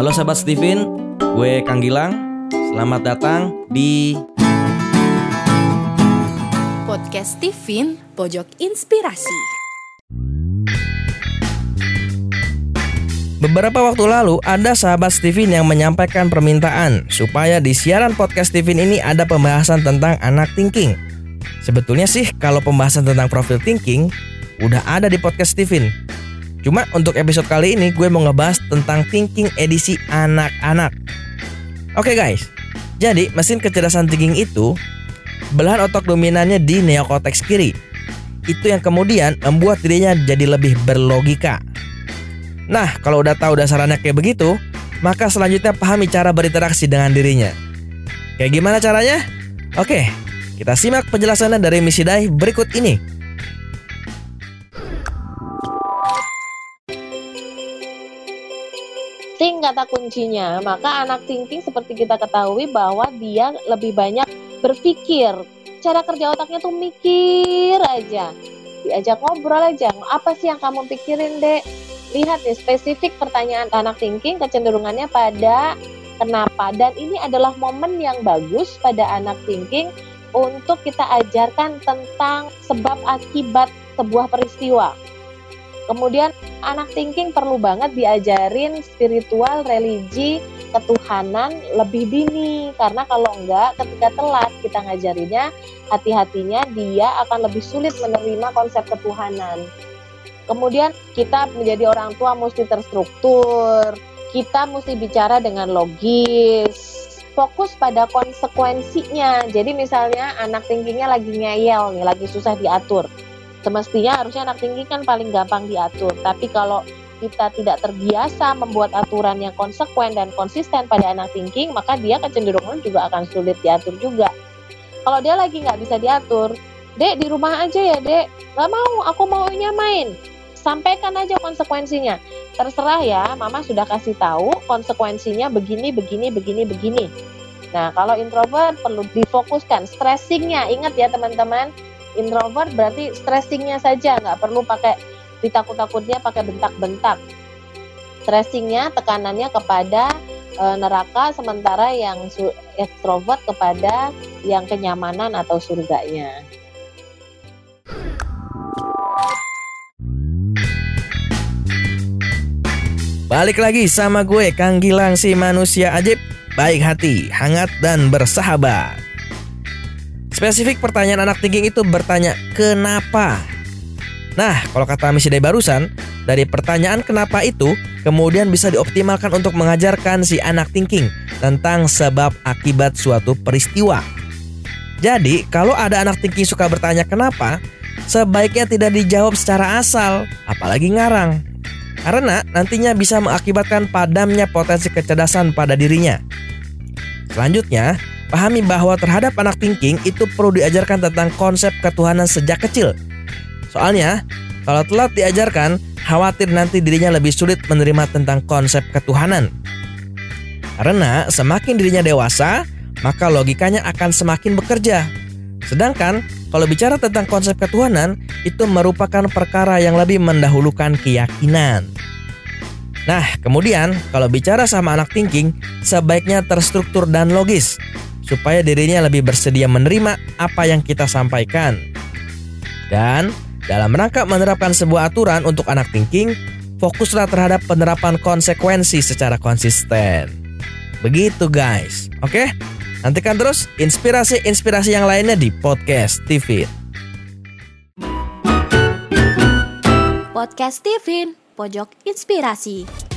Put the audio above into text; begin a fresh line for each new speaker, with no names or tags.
Halo sahabat Steven, gue Kang Gilang. Selamat datang di
Podcast Steven Pojok Inspirasi.
Beberapa waktu lalu ada sahabat Steven yang menyampaikan permintaan supaya di siaran podcast Steven ini ada pembahasan tentang anak thinking. Sebetulnya sih kalau pembahasan tentang profil thinking udah ada di podcast Steven. Cuma untuk episode kali ini gue mau ngebahas tentang thinking edisi anak-anak. Oke guys, jadi mesin kecerdasan thinking itu belahan otak dominannya di neokortex kiri. Itu yang kemudian membuat dirinya jadi lebih berlogika. Nah, kalau udah tahu dasarannya kayak begitu, maka selanjutnya pahami cara berinteraksi dengan dirinya. Kayak gimana caranya? Oke, kita simak penjelasannya dari Misi Dai berikut ini.
Think kata kuncinya, maka anak thinking seperti kita ketahui bahwa dia lebih banyak berpikir. Cara kerja otaknya tuh mikir aja. Diajak ngobrol aja. Apa sih yang kamu pikirin, Dek? Lihat nih, spesifik pertanyaan anak thinking kecenderungannya pada kenapa. Dan ini adalah momen yang bagus pada anak thinking untuk kita ajarkan tentang sebab akibat sebuah peristiwa. Kemudian anak thinking perlu banget diajarin spiritual, religi, ketuhanan lebih dini karena kalau enggak ketika telat kita ngajarinnya hati-hatinya dia akan lebih sulit menerima konsep ketuhanan. Kemudian kita menjadi orang tua mesti terstruktur, kita mesti bicara dengan logis, fokus pada konsekuensinya. Jadi misalnya anak thinkingnya lagi ngeyel nih, lagi susah diatur semestinya harusnya anak tinggi kan paling gampang diatur tapi kalau kita tidak terbiasa membuat aturan yang konsekuen dan konsisten pada anak thinking, maka dia kecenderungan juga akan sulit diatur juga. Kalau dia lagi nggak bisa diatur, dek di rumah aja ya dek, nggak mau, aku maunya main. Sampaikan aja konsekuensinya. Terserah ya, mama sudah kasih tahu konsekuensinya begini, begini, begini, begini. Nah, kalau introvert perlu difokuskan, stressingnya. Ingat ya teman-teman, introvert berarti stressingnya saja nggak perlu pakai ditakut-takutnya pakai bentak-bentak. Stressingnya tekanannya kepada e, neraka sementara yang extrovert kepada yang kenyamanan atau surganya.
Balik lagi sama gue Kang Gilang si manusia ajib Baik hati, hangat dan bersahabat Spesifik pertanyaan anak thinking itu bertanya kenapa. Nah, kalau kata misi dari barusan, dari pertanyaan kenapa itu kemudian bisa dioptimalkan untuk mengajarkan si anak thinking tentang sebab akibat suatu peristiwa. Jadi, kalau ada anak thinking suka bertanya kenapa, sebaiknya tidak dijawab secara asal, apalagi ngarang. Karena nantinya bisa mengakibatkan padamnya potensi kecerdasan pada dirinya. Selanjutnya, Pahami bahwa terhadap anak thinking itu perlu diajarkan tentang konsep ketuhanan sejak kecil. Soalnya, kalau telat diajarkan, khawatir nanti dirinya lebih sulit menerima tentang konsep ketuhanan. Karena semakin dirinya dewasa, maka logikanya akan semakin bekerja. Sedangkan kalau bicara tentang konsep ketuhanan, itu merupakan perkara yang lebih mendahulukan keyakinan. Nah, kemudian kalau bicara sama anak thinking, sebaiknya terstruktur dan logis supaya dirinya lebih bersedia menerima apa yang kita sampaikan. Dan dalam rangka menerapkan sebuah aturan untuk anak thinking, fokuslah terhadap penerapan konsekuensi secara konsisten. Begitu guys, oke? Nantikan terus inspirasi-inspirasi yang lainnya di podcast TV.
Podcast Steven, pojok inspirasi.